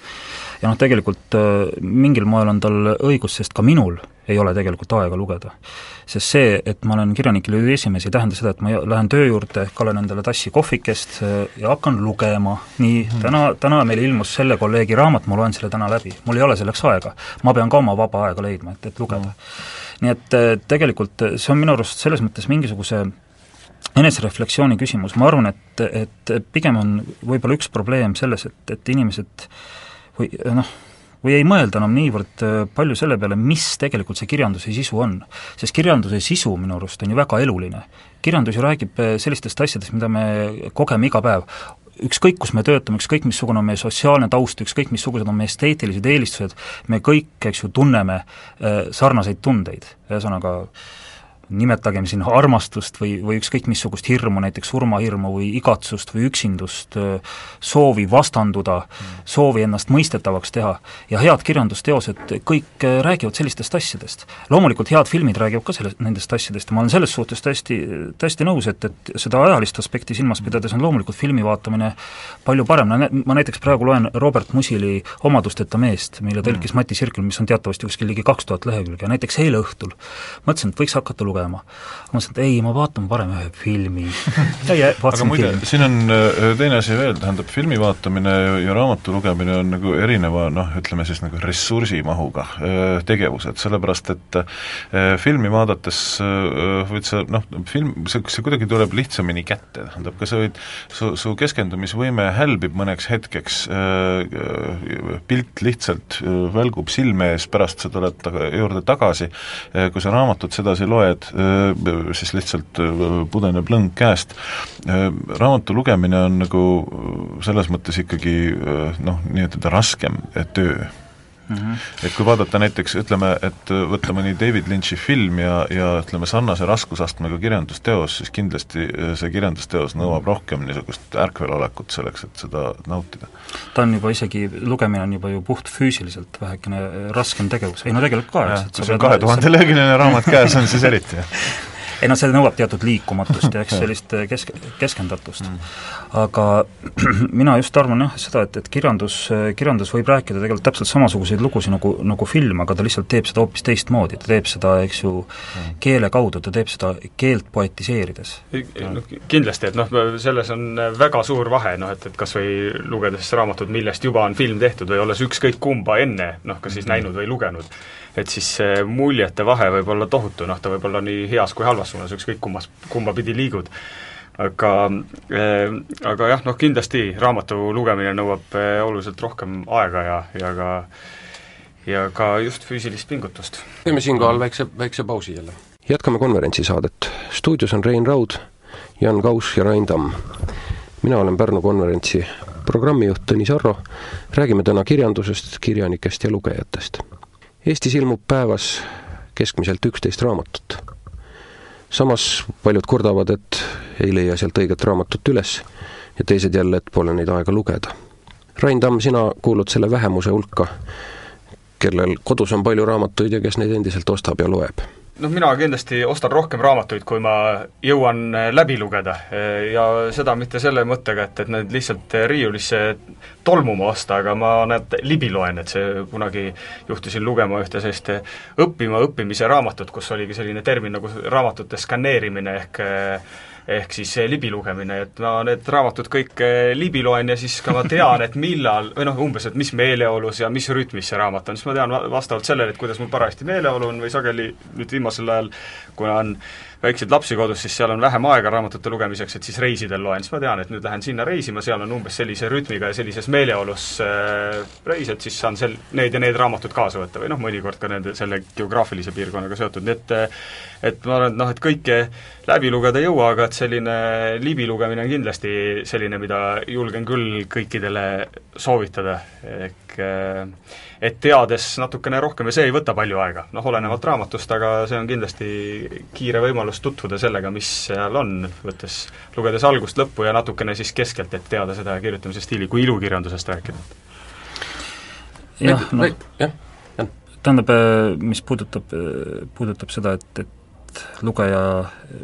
ja noh, tegelikult äh, mingil moel on tal õigus, sest ka minul ei ole tegelikult aega lugeda. sest see, et ma olen Kirjanike Liidu esimees, ei tähenda seda, et ma lähen töö juurde, kallan endale tassi kohvikest äh, ja hakkan lugema. nii, täna, täna meil ilmus selle kolleegi raamat, ma loen selle täna läbi. mul ei ole selleks aega. ma pean ka oma vaba aega leidma, et, et lugeda mm nii et tegelikult see on minu arust selles mõttes mingisuguse enesereflektsiooni küsimus, ma arvan, et, et pigem on võib-olla üks probleem selles, et, et inimesed või noh, või ei mõelda enam niivõrd palju selle peale, mis tegelikult see kirjanduse sisu on. sest kirjanduse sisu minu arust on ju väga eluline. kirjandus ju räägib sellistest asjadest, mida me kogeme iga päev ükskõik, kus me töötame, ükskõik missugune on meie sotsiaalne taust, ükskõik missugused on meie esteetilised eelistused, me kõik, eks ju, tunneme äh, sarnaseid tundeid, ühesõnaga nimetagem siin armastust või, või ükskõik missugust hirmu, näiteks surmahirmu või igatsust või üksindust, soovi vastanduda, soovi ennast mõistetavaks teha ja head kirjandusteosed kõik räägivad sellistest asjadest. loomulikult head filmid räägivad ka sellest, nendest asjadest ja ma olen selles suhtes täiesti, täiesti nõus, et, et seda ajalist aspekti silmas pidades on loomulikult filmi vaatamine palju parem, ma näiteks praegu loen Robert Musili Omadusteta meest, mille tõlkis Mati Sirkel, mis on teatavasti kuskil ligi kaks tuhat lehekülge. Ja näiteks eile õhtul mõtlesin, et võiks hakata lugema lugema. mõtlesin, et ei, ma vaatan parem ühe filmi. aga muide, siin on teine asi veel, tähendab filmi vaatamine ja, ja raamatu lugemine on nagu erineva noh, ütleme siis nagu ressursimahuga tegevused, sellepärast et filmi vaadates võid sa noh, film, see, see kuidagi tuleb lihtsamini kätte, tähendab, ka sa võid, su, su keskendumisvõime hälbib mõneks hetkeks, pilt lihtsalt välgub silme ees, pärast sa tuled taga, juurde tagasi, kui sa raamatut sedasi loed, siis lihtsalt pudeneb lõng käest. raamatu lugemine on nagu selles mõttes ikkagi noh, nii-ütelda raskem töö Mm -hmm. et kui vaadata näiteks, ütleme, et võtta mõni David Lynch'i film ja, ja ütleme, sarnase raskusastmega kirjandusteos, siis kindlasti see kirjandusteos nõuab rohkem niisugust ärkvelolekut selleks, et seda nautida. ta on juba isegi, lugemine on juba ju puht füüsiliselt vähekene raskem tegevus, ei no tegelikult ka, eks. kui sul kahe tuhande leheküljeline raamat käes on, siis eriti, jah ei noh, see nõuab teatud liikumatust ja eks sellist kesk, keskendatust mm.. aga mina just arvan jah, seda, et, et kirjandus, kirjandus võib rääkida tegelikult täpselt samasuguseid lugusid nagu, nagu film, aga ta lihtsalt teeb seda hoopis teistmoodi, ta teeb seda, eks ju, mm. keele kaudu, ta teeb seda keelt poetiseerides. noh, kindlasti, et noh, selles on väga suur vahe, noh et, et kas või lugedes raamatut, millest juba on film tehtud või olles ükskõik kumba enne, noh kas siis mm. näinud või lugenud, et siis see muljete vahe võib olla tohutu, noh ta võib olla nii heas kui halvas suunas, ükskõik kummas, kumba pidi liigud. aga äh,, aga jah, noh kindlasti raamatu lugemine nõuab äh, oluliselt rohkem aega ja, ja ka ja ka just füüsilist pingutust. teeme siinkohal väikse, väikse pausi jälle. jätkame konverentsisaadet. stuudios on Rein Raud, Jan Kauss ja Rain Tamm. mina olen Pärnu konverentsi programmijuht Tõnis Arro, räägime täna kirjandusest, kirjanikest ja lugejatest Eestis ilmub päevas keskmiselt üksteist raamatut. samas paljud kurdavad, et ei leia sealt õiget raamatut üles ja teised jälle, et pole neid aega lugeda. Rain Tamm, sina kuulud selle vähemuse hulka, kellel kodus on palju raamatuid ja kes neid endiselt ostab ja loeb noh, mina kindlasti ostan rohkem raamatuid, kui ma jõuan läbi lugeda. Ja seda mitte selle mõttega, et, et need lihtsalt riiulisse tolmuma osta, aga ma need libi loen, et see kunagi juhtusin lugema ühte sellist õppima õppimise raamatut, kus oligi selline termin nagu raamatute skaneerimine ehk ehk siis libi lugemine, et ma need raamatud kõik libi loen ja siis ka ma tean, et millal, või noh, umbes, et mis meeleolus ja mis rütmis see raamat on, siis ma tean vastavalt sellele, et kuidas mul parajasti meeleolu on või sageli nüüd viimasel ajal, kuna on väikseid lapsi kodus, siis seal on vähem aega raamatute lugemiseks, et siis reisidel loen, siis ma tean, et nüüd lähen sinna reisima, seal on umbes sellise rütmiga ja sellises meeleolus äh, reis, et siis saan sel-, need ja need raamatud kaasa võtta või noh, mõnikord ka nende, selle geograafilise piirkonnaga seotud, nii et et ma arvan, et noh, et kõike läbi lugeda ei jõua, aga et selline libi lugemine on kindlasti selline, mida julgen küll kõikidele soovitada, ehk äh, et teades natukene rohkem ja see ei võta palju aega, noh olenevalt raamatust, aga see on kindlasti kiire võimalus tutvuda sellega, mis seal on, võttes, lugedes algust lõppu ja natukene siis keskelt, et teada seda kirjutamise stiili, kui ilukirjandusest rääkida. jah, noh, tähendab, äh, mis puudutab, äh, puudutab seda, et, et lugeja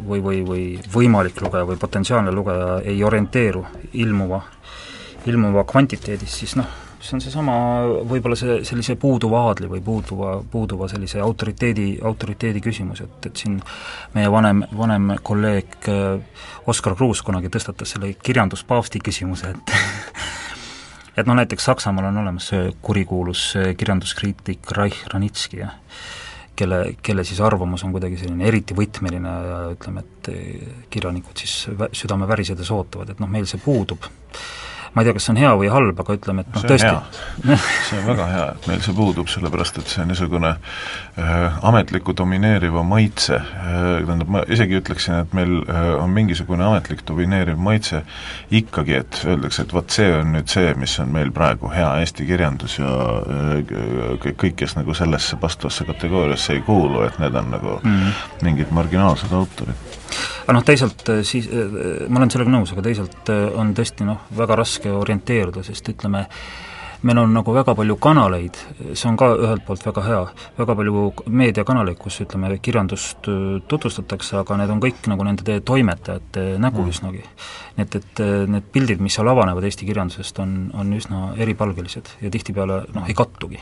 või, või, või võimalik lugeja või potentsiaalne lugeja ei orienteeru ilmuva, ilmuva kvantiteedis, siis noh, see on seesama võib-olla see, sellise puuduva aadli või puuduva, puuduva sellise autoriteedi, autoriteedi küsimus, et, et siin meie vanem, vanem kolleeg äh, Oskar Kruus kunagi tõstatas selle kirjanduspaavsti küsimuse, et et noh, näiteks Saksamaal on olemas see kurikuulus kirjanduskriitik Reich Ranitski, jah, kelle, kelle siis arvamus on kuidagi selline eriti võtmeline ja ütleme, et kirjanikud siis südame värisedes ootavad, et noh, meil see puudub ma ei tea, kas see on hea või halb, aga ütleme, et noh, tõesti. see on väga hea, et meil see puudub, sellepärast et see on niisugune äh, ametliku domineeriva maitse äh,, tähendab, ma isegi ütleksin, et meil äh, on mingisugune ametlik domineeriv maitse ikkagi, et öeldakse, et vot see on nüüd see, mis on meil praegu hea eesti kirjandus ja äh, kõik, kes nagu sellesse vastavasse kategooriasse ei kuulu, et need on nagu mm -hmm. mingid marginaalsed autorid aga noh, teisalt äh, siis, äh, ma olen sellega nõus, aga teisalt äh, on tõesti noh, väga raske orienteeruda, sest ütleme, meil on nagu väga palju kanaleid, see on ka ühelt poolt väga hea, väga palju meediakanaleid, kus ütleme, kirjandust tutvustatakse, aga need on kõik nagu nende toimetajate nägu mm. üsnagi. nii et, et need pildid, mis seal avanevad Eesti kirjandusest, on, on üsna eripalgelised ja tihtipeale noh, ei kattugi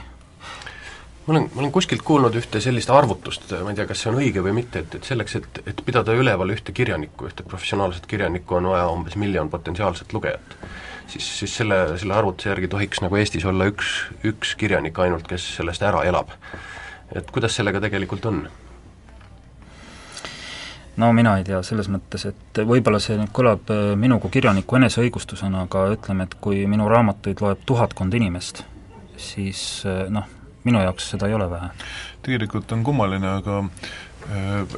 ma olen, ma olen kuskilt kuulnud ühte sellist arvutust, ma ei tea, kas see on õige või mitte, et, et selleks, et, et pidada üleval ühte kirjanikku, ühte professionaalset kirjanikku, on vaja umbes miljon potentsiaalset lugejat. siis, siis selle, selle arvutuse järgi tohiks nagu Eestis olla üks, üks kirjanik ainult, kes sellest ära elab. et kuidas sellega tegelikult on? no mina ei tea, selles mõttes, et võib-olla see nüüd kõlab äh, minu kui kirjaniku eneseõigustusena, aga ütleme, et kui minu raamatuid loeb tuhatkond inimest, siis äh, noh, minu jaoks seda ei ole vähe. tegelikult on kummaline, aga äh,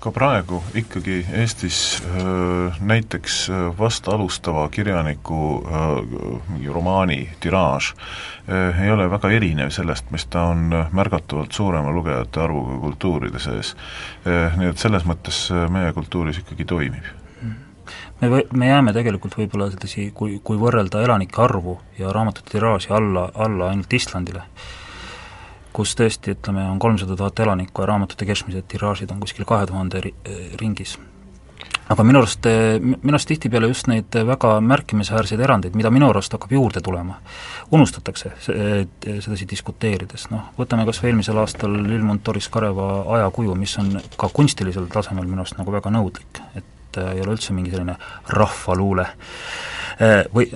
ka praegu ikkagi Eestis äh, näiteks äh, vast alustava kirjaniku mingi romaani tiraaž ei ole väga erinev sellest, mis ta on märgatavalt suurema lugejate arvuga kultuuride sees. Nii et selles mõttes meie kultuuris ikkagi toimib me või, me jääme tegelikult võib-olla sedasi, kui, kui võrrelda elanike arvu ja raamatute tiraaži alla, alla ainult Islandile kus tõesti, ütleme, on kolmsada tuhat elanikku ja raamatute keskmised tiraažid on kuskil kahe tuhande ri-, ringis. aga minu arust, minu arust tihtipeale just neid väga märkimisväärseid erandeid, mida minu arust hakkab juurde tulema, unustatakse sedasi diskuteerides, noh, võtame kas või eelmisel aastal ilmunud Doris Kareva ajakuju, mis on ka kunstilisel tasemel minu arust nagu väga nõudlik, et ei ole üldse mingi selline rahvaluule või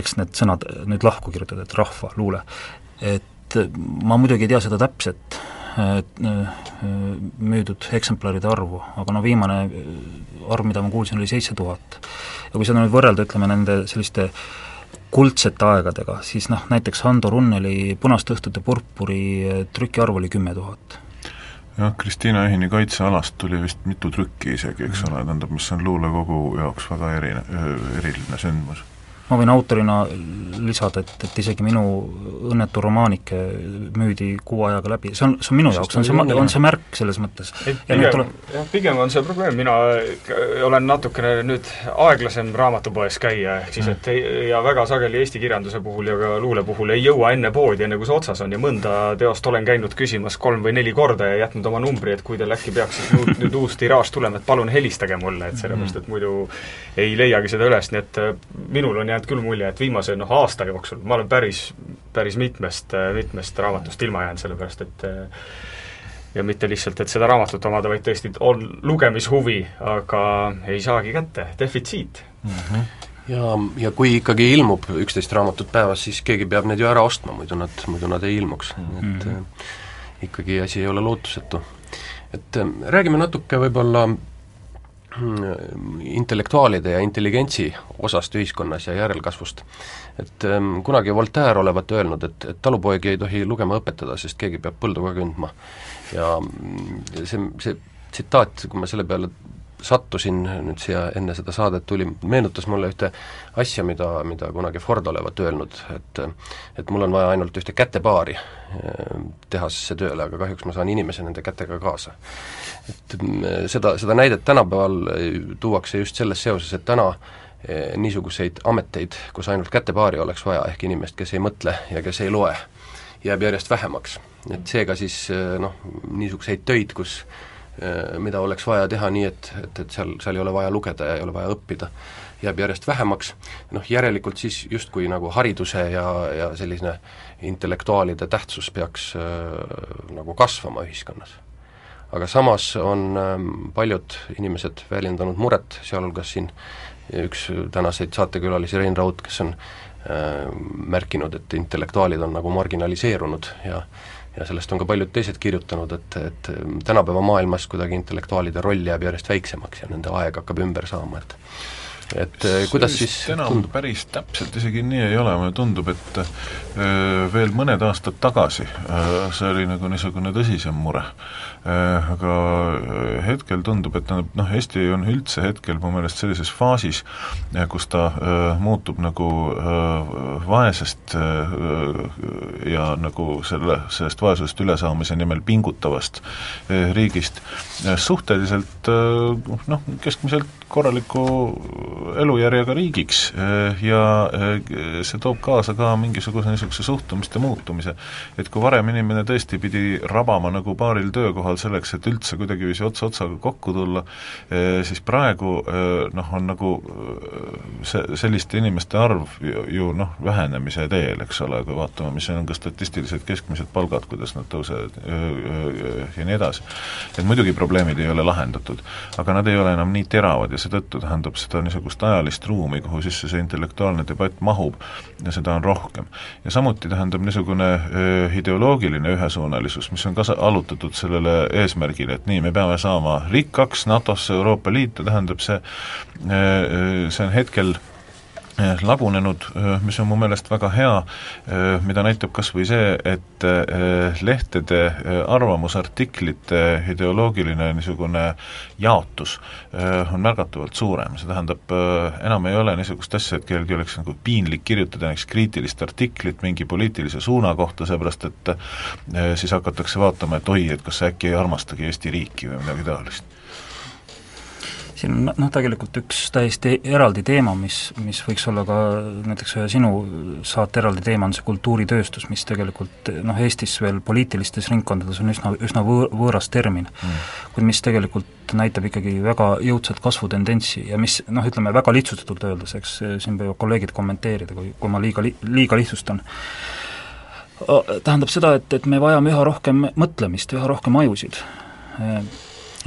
eks need sõnad nüüd lahku kirjutada, et rahvaluule, et ma muidugi ei tea seda täpset müüdud eksemplaride arvu, aga no viimane arv, mida ma kuulsin, oli seitse tuhat. ja kui seda nüüd võrrelda, ütleme, nende selliste kuldsete aegadega, siis noh, näiteks Hando Runneli Punaste õhtute purpuri trükiarv oli kümme tuhat jah, Kristiina Ehini kaitsealast tuli vist mitu trükki isegi, eks ole, tähendab, mis on luulekogu jaoks väga erine, eriline sündmus ma võin autorina lisada, et, et isegi minu õnnetu romaanike müüdi kuu ajaga läbi, see on, see on minu jaoks, on see, on see märk selles mõttes. pigem, tule... jah, pigem on see probleem, mina olen natukene nüüd aeglasem raamatupoes käia, ehk siis et ei, ja väga sageli eesti kirjanduse puhul ja ka luule puhul ei jõua enne poodi, enne kui see otsas on. Ja mõnda teost olen käinud küsimas kolm või neli korda ja jätnud oma numbri, et kui teil äkki peaks nüüd, nüüd uus tiraaž tulema, et palun helistage mulle, et sellepärast, et muidu ei leiagi seda üles, nii et minul on jäänud küll mulje, et viimase noh, aasta jooksul ma olen päris, päris mitmest, mitmest raamatust ilma jäänud, sellepärast et ja mitte lihtsalt, et seda raamatut omada, vaid tõesti on lugemishuvi, aga ei saagi kätte, defitsiit mm. -hmm ja, ja kui ikkagi ilmub üksteist raamatut päevas, siis keegi peab need ju ära ostma, muidu nad, muidu nad ei ilmuks mm, -hmm. et ikkagi asi ei ole lootusetu. et äh, räägime natuke võib-olla intellektuaalide ja intelligentsi osast ühiskonnas ja järelkasvust. et ähm, kunagi Voltaire olevat öelnud, et, et talupoegi ei tohi lugema õpetada, sest keegi peab põldu ka kündma. ja see, see tsitaat, kui ma selle peale sattusin nüüd siia enne seda saadet tuli, meenutas mulle ühte asja, mida, mida kunagi Ford olevat öelnud, et et mul on vaja ainult ühte kätepaari eh, tehasesse tööle, aga kahjuks ma saan inimese nende kätega kaasa. et mm, seda, seda näidet tänapäeval eh, tuuakse just selles seoses, et täna eh, niisuguseid ameteid, kus ainult kätepaari oleks vaja, ehk inimest, kes ei mõtle ja kes ei loe, jääb järjest vähemaks. et seega siis noh, niisuguseid töid, kus mida oleks vaja teha nii, et, et, et seal, seal ei ole vaja lugeda ja ei ole vaja õppida, jääb järjest vähemaks, noh järelikult siis justkui nagu hariduse ja, ja selline intellektuaalide tähtsus peaks äh, nagu kasvama ühiskonnas. aga samas on äh, paljud inimesed väljendanud muret, sealhulgas siin üks tänaseid saatekülalisi, Rein Raud, kes on äh, märkinud, et intellektuaalid on nagu marginaliseerunud ja äh, ja sellest on ka paljud teised kirjutanud, et, et tänapäeva maailmas kuidagi intellektuaalide roll jääb järjest väiksemaks ja nende aeg hakkab ümber saama, et et eh, kuidas siis enam tundub? päris täpselt isegi nii ei ole, mulle tundub, et öö, eh, veel mõned aastad tagasi öö, eh, see oli nagu niisugune tõsisem mure. Aga hetkel tundub, et tähendab noh, Eesti on üldse hetkel mu meelest sellises faasis, kus ta muutub nagu vaesest ja nagu selle, sellest vaesusest ülesaamise nimel pingutavast riigist suhteliselt noh, keskmiselt korraliku elujärjega riigiks ja see toob kaasa ka mingisuguse niisuguse suhtumiste muutumise. et kui varem inimene tõesti pidi rabama nagu paaril töökohal selleks, et üldse kuidagiviisi ots otsaga kokku tulla, eh, siis praegu noh, on nagu see, selliste inimeste arv ju, ju noh, vähenemise teel, eks ole, kui vaatame, mis on ka statistilised keskmised palgad, kuidas nad tõusevad ja nii edasi. et muidugi probleemid ei ole lahendatud, aga nad ei ole enam nii teravad ja seetõttu tähendab seda niisugust ajalist ruumi, kuhu sisse see intellektuaalne debatt mahub ja seda on rohkem. ja samuti tähendab niisugune ideoloogiline ühesuunalisus, mis on ka allutatud sellele eesmärgile, et nii, me peame saama rikkaks NATO-sse, Euroopa Liitu, tähendab see, see on hetkel Eh, lagunenud, eh, mis on mu meelest väga hea, eh, mida näitab kas või see, et lehtede arvamusartiklite ideoloogiline niisugune jaotus on märgatavalt suurem, see tähendab, enam ei ole niisugust asja, et kellelgi oleks nagu piinlik kirjutada näiteks kriitilist artiklit mingi poliitilise suuna kohta, seepärast et siis hakatakse vaatama, et oi, et kas sa äkki ei armastagi Eesti riiki või midagi taolist siin on noh, tegelikult üks täiesti eraldi teema, mis, mis võiks olla ka näiteks ühe sinu saate eraldi teema, on see kultuuritööstus, mis tegelikult noh, Eestis veel poliitilistes ringkondades on üsna, üsna võõr, võõras termin. Mm., kuid mis tegelikult näitab ikkagi väga jõudsat kasvutendentsi ja mis noh, ütleme väga lihtsustatult öeldes, eks siin võivad kolleegid kommenteerida, kui, kui ma liiga li-, liiga lihtsustan, tähendab seda, et, et me vajame üha rohkem mõtlemist, üha rohkem ajusid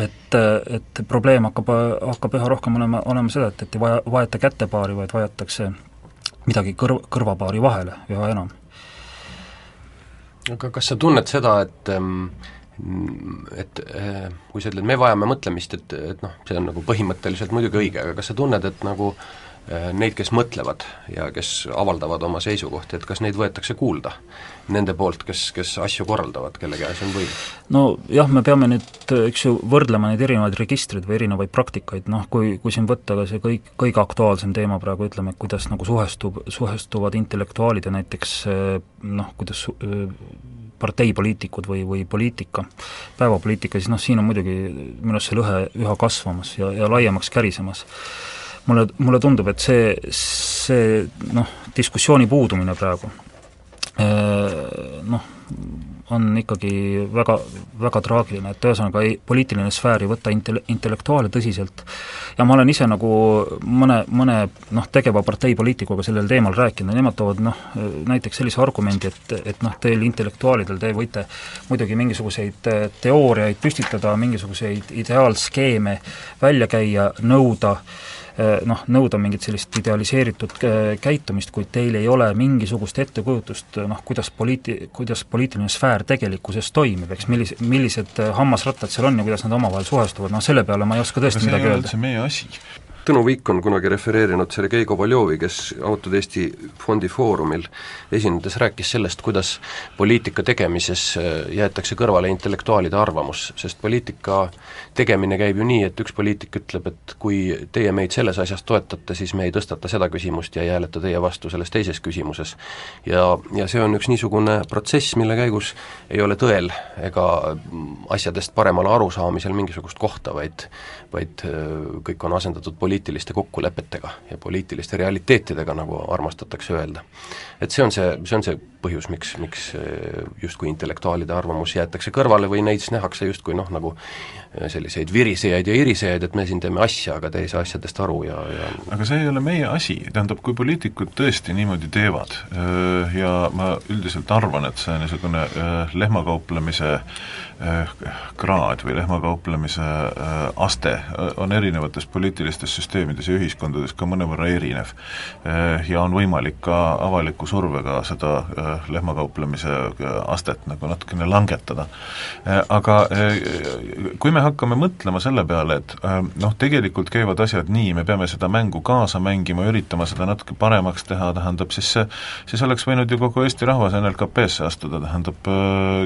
et, et probleem hakkab, hakkab üha rohkem olema, olema seda, et, et ei vaja, vaeta kätepaari, vaid vajatakse midagi kõrv, kõrvapaari vahele üha enam. aga kas sa tunned seda, et et kui sa ütled, me vajame mõtlemist, et, et noh, see on nagu põhimõtteliselt muidugi õige, aga kas sa tunned, et nagu neid, kes mõtlevad ja kes avaldavad oma seisukohti, et kas neid võetakse kuulda? nende poolt, kes, kes asju korraldavad, kelle käes on võim? no jah, me peame nüüd, eks ju, võrdlema neid erinevaid registreid või erinevaid praktikaid, noh kui, kui siin võtta ka see kõik, kõige aktuaalsem teema praegu, ütleme, kuidas nagu suhestub, suhestuvad intellektuaalid ja näiteks noh, kuidas parteipoliitikud või, või poliitika, päevapoliitika, siis noh, siin on muidugi minu arust see lõhe üha kasvamas ja, ja laiemaks kärisemas mulle, mulle tundub, et see, see noh, diskussiooni puudumine praegu Äh, noh, on ikkagi väga, väga traagiline, et ühesõnaga ei, poliitiline sfäär ei võta intelle-, intellektuaale tõsiselt. Ja ma olen ise nagu mõne, mõne noh, tegeva partei poliitikuga sellel teemal rääkinud ja nemad toovad noh, näiteks sellise argumendi, et, et noh, teil intellektuaalidel, te võite muidugi mingisuguseid äh, teooriaid püstitada, mingisuguseid ideaalskeeme välja käia, nõuda äh, noh, nõuda mingit sellist idealiseeritud eh, käitumist, kuid teil ei ole mingisugust ettekujutust noh, kuidas poliiti-, kuidas poliitiline sfäär tegelikkuses toimib, eks millis-, millised hammasrattad seal on ja kuidas nad omavahel suhestuvad, noh selle peale ma ei oska tõesti midagi öelda. see meie asi Tõnu Viik on kunagi refereerinud Sergei Kovaljovi, kes Avatud Eesti Fondi Foorumil esinedes rääkis sellest, kuidas poliitika tegemises äh, jäetakse kõrvale intellektuaalide arvamus, sest poliitika tegemine käib ju nii, et üks poliitik ütleb, et kui teie meid selles asjas toetate, siis me ei tõstata seda küsimust ja ei hääleta teie vastu selles teises küsimuses. ja, ja see on üks niisugune protsess, mille käigus ei ole tõel ega asjadest paremale arusaamisel mingisugust kohta, vaid vaid äh, kõik on asendatud poliitiliste kokkulepetega ja poliitiliste realiteetidega, nagu armastatakse öelda. et see on see, see on see põhjus, miks, miks äh, justkui intellektuaalide arvamus jäetakse kõrvale või neid siis nähakse justkui noh, nagu äh, selliseid virisejaid ja irisejaid, et me siin teeme asja, aga te ei saa asjadest aru ja, ja aga see ei ole meie asi, tähendab, kui poliitikud tõesti niimoodi teevad ja ma üldiselt arvan, et see niisugune lehmakauplemise kraad või lehmakauplemise aste on erinevates poliitilistes süsteemides ja ühiskondades ka mõnevõrra erinev. Ja on võimalik ka avaliku survega seda lehmakauplemise äh, astet nagu natukene langetada. Äh, aga kui me hakkame mõtlema selle peale, et noh, tegelikult käivad asjad nii, me peame seda mängu kaasa mängima, üritama seda natuke paremaks teha, tähendab siis see, siis oleks võinud ju kogu Eesti rahvas NLKP-sse astuda, tähendab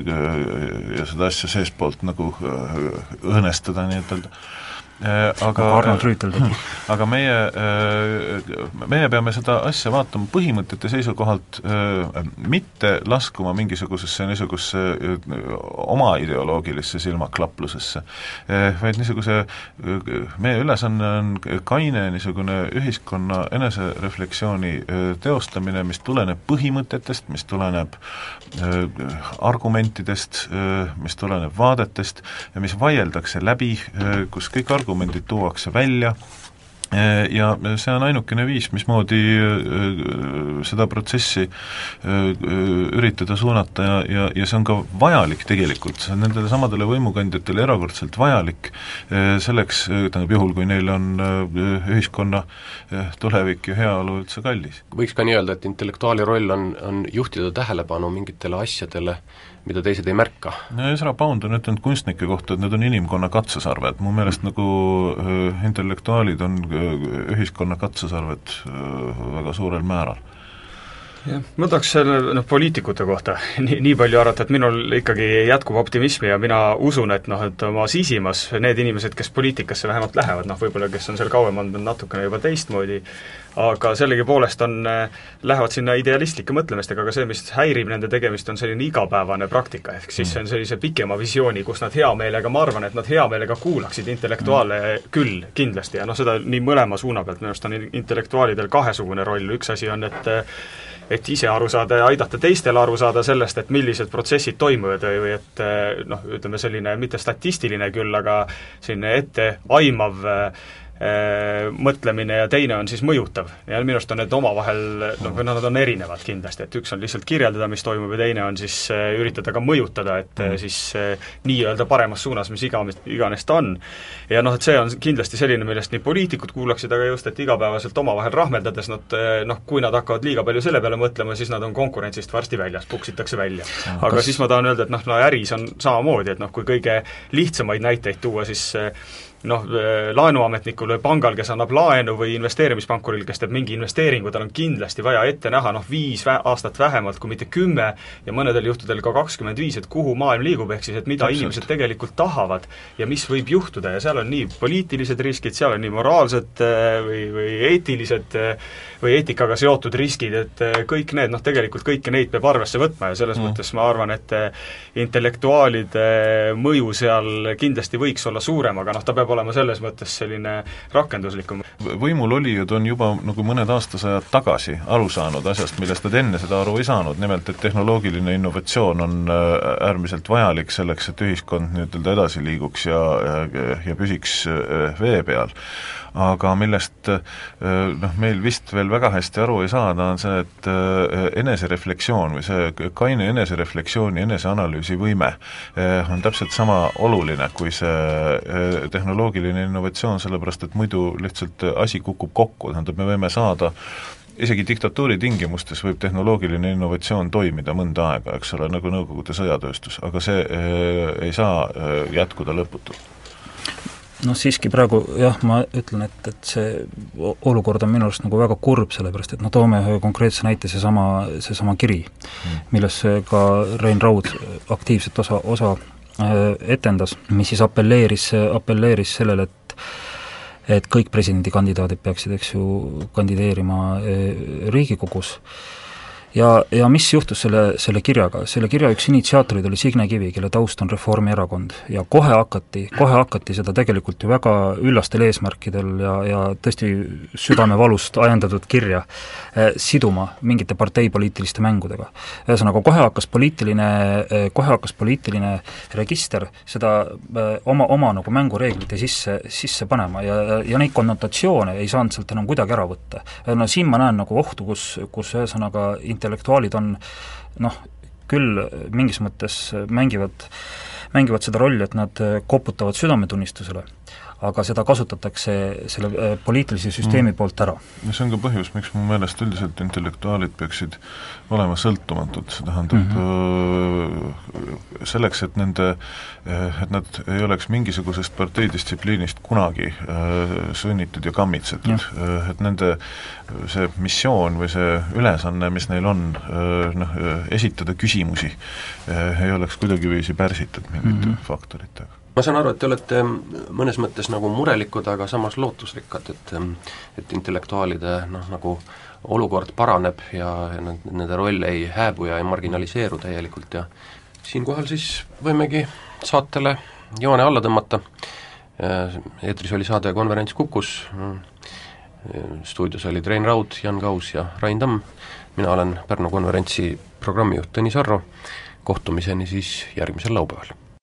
ja seda asja seestpoolt nagu õõnestada nii-ütelda Äh, aga Arnold Rüütel tegi. aga meie, äh, meie peame seda asja vaatama põhimõtete seisukohalt, äh, mitte laskuma mingisugusesse niisugusesse oma ideoloogilisse silmaklaplusesse, vaid niisuguse, meie ülesanne on kaine niisugune ühiskonna enesereflektsiooni teostamine, mis tuleneb põhimõtetest, mis tuleneb argumentidest, mis tuleneb vaadetest ja mis vaieldakse läbi, kus kõik argumendid argumendid tuuakse välja ja see on ainukene viis, mismoodi äh, seda protsessi üritada suunata ja, ja, ja see on ka vajalik tegelikult, see on nendele samadele võimukandjatele erakordselt vajalik selleks, tähendab juhul, kui neil on ühiskonna tulevik ja heaolu üldse kallis. võiks ka nii öelda, et intellektuaali roll on, on juhtida tähelepanu mingitele asjadele, mida teised ei märka. no Ezra Pound on ütelnud kunstnike kohta, et need on inimkonna katsesarved, mu meelest nagu äh, intellektuaalid on äh, ühiskonna katsesarved äh, väga suurel määral jah, ma tahaks selle noh, poliitikute kohta nii, nii palju arvata, et minul ikkagi jätkub optimismi ja mina usun, et noh, et oma sisimas need inimesed, kes poliitikasse vähemalt lähevad, noh võib-olla kes on seal kauem olnud, on natukene juba teistmoodi, aga sellegipoolest on, lähevad sinna idealistlike mõtlemistega, aga see, mis häirib nende tegemist, on selline igapäevane praktika, ehk siis see on sellise pikema visiooni, kus nad hea meelega, ma arvan, et nad hea meelega kuulaksid intellektuaale küll, kindlasti, ja noh, seda nii mõlema suuna pealt, minu arust on intellektuaalidel kahesugune roll, üks asi on, et et ise aru saada ja aidata teistel aru saada sellest, et millised protsessid toimuvad või, või et noh, ütleme selline mitte statistiline küll, aga selline etteaimav äh, Äh, mõtlemine ja teine on siis mõjutav. ja minu arust on need omavahel, noh, või nad on erinevad kindlasti, et üks on lihtsalt kirjeldada, mis toimub, ja teine on siis äh, üritada ka mõjutada, et mm. siis nii-öelda paremas suunas, mis iga, iganes ta on. ja noh, et see on kindlasti selline, millest nii poliitikud kuulaksid, aga just, et igapäevaselt omavahel rahmeldades nad noh, kui nad hakkavad liiga palju selle peale mõtlema, siis nad on konkurentsist varsti väljas, puksitakse välja. aga Kas... siis ma tahan öelda, et noh, no äris on samamoodi, et noh, kui kõige lihtsamaid näiteid tuua, siis noh, laenuametnikul või pangal, kes annab laenu, või investeerimispankuril, kes teeb mingi investeeringu, tal on kindlasti vaja ette näha noh, viis vä-, aastat vähemalt, kui mitte kümme, ja mõnedel juhtudel ka kakskümmend viis, et kuhu maailm liigub, ehk siis et mida Täpselt. inimesed tegelikult tahavad ja mis võib juhtuda ja seal on nii poliitilised riskid, seal on nii moraalsed äh, või, või eetilised äh, või eetikaga seotud riskid, et kõik need, noh tegelikult kõiki neid peab arvesse võtma ja selles mm. mõttes ma arvan, et intellektuaalide mõju seal kindlasti võiks olla suurem, aga noh, ta peab olema selles mõttes selline rakenduslikum. võimulolijad on juba nagu mõned aastasajad tagasi aru saanud asjast, millest nad enne seda aru ei saanud, nimelt et tehnoloogiline innovatsioon on äh, äärmiselt vajalik selleks, et ühiskond nii-ütelda edasi liiguks ja, ja, ja püsiks äh, vee peal aga millest äh, noh, meil vist veel väga hästi aru ei saada, on see, et enesereflektsioon või see kaine enesereflektsiooni, eneseanalüüsi võime on täpselt sama oluline kui see tehnoloogiline innovatsioon, sellepärast et muidu lihtsalt asi kukub kokku, tähendab, me võime saada isegi diktatuuri tingimustes võib tehnoloogiline innovatsioon toimida mõnda aega, eks ole, nagu Nõukogude sõjatööstus, aga see äh, ei saa äh, jätkuda lõputult noh, siiski praegu jah, ma ütlen, et, et see olukord on minu arust nagu väga kurb, sellepärast et no toome ühe konkreetse näite, seesama, seesama kiri mm., milles ka Rein Raud aktiivset osa, osa Äh, etendas, mis siis apelleeris, apelleeris sellele, et et kõik presidendikandidaadid peaksid, eks ju, kandideerima äh, Riigikogus ja, ja mis juhtus selle, selle kirjaga, selle kirja üks initsiaatorid oli Signe Kivi, kelle taust on Reformierakond ja kohe hakati, kohe hakati seda tegelikult ju väga üllastel eesmärkidel ja, ja tõesti südamevalust ajendatud kirja eh, siduma mingite parteipoliitiliste mängudega. ühesõnaga, kohe hakkas poliitiline eh,, kohe hakkas poliitiline register seda eh, oma, oma nagu mängureeglite sisse, sisse panema ja, ja neid konnotatsioone ei saanud sealt enam kuidagi ära võtta. no siin ma näen nagu ohtu, kus, kus ühesõnaga intellektuaalid on noh, küll mingis mõttes mängivad, mängivad seda rolli, et nad koputavad südametunnistusele aga seda kasutatakse selle äh, poliitilise süsteemi mm. poolt ära. ja see on ka põhjus, miks mu meelest üldiselt intellektuaalid peaksid olema sõltumatud, see tähendab mm -hmm. selleks, et nende, äh, et nad ei oleks mingisugusest parteidistsipliinist kunagi sunnitud ja kammitsetud, et nende see missioon või see ülesanne, mis neil on, noh, esitada küsimusi, ei oleks kuidagiviisi pärsitud mingite mm -hmm. faktoritega ma saan aru, et te olete mõnes mõttes nagu murelikud, aga samas lootusrikkad, et et intellektuaalide noh, nagu olukord paraneb ja, nad, nende roll ei hääbu ja ei marginaliseeru täielikult ja siinkohal siis võimegi saatele joone alla tõmmata, eetris oli saade Konverents Kukus, stuudios olid Rein Raud, Jan Kaus ja Rain Tamm, mina olen Pärnu konverentsi programmijuht Tõnis Arro, kohtumiseni siis järgmisel laupäeval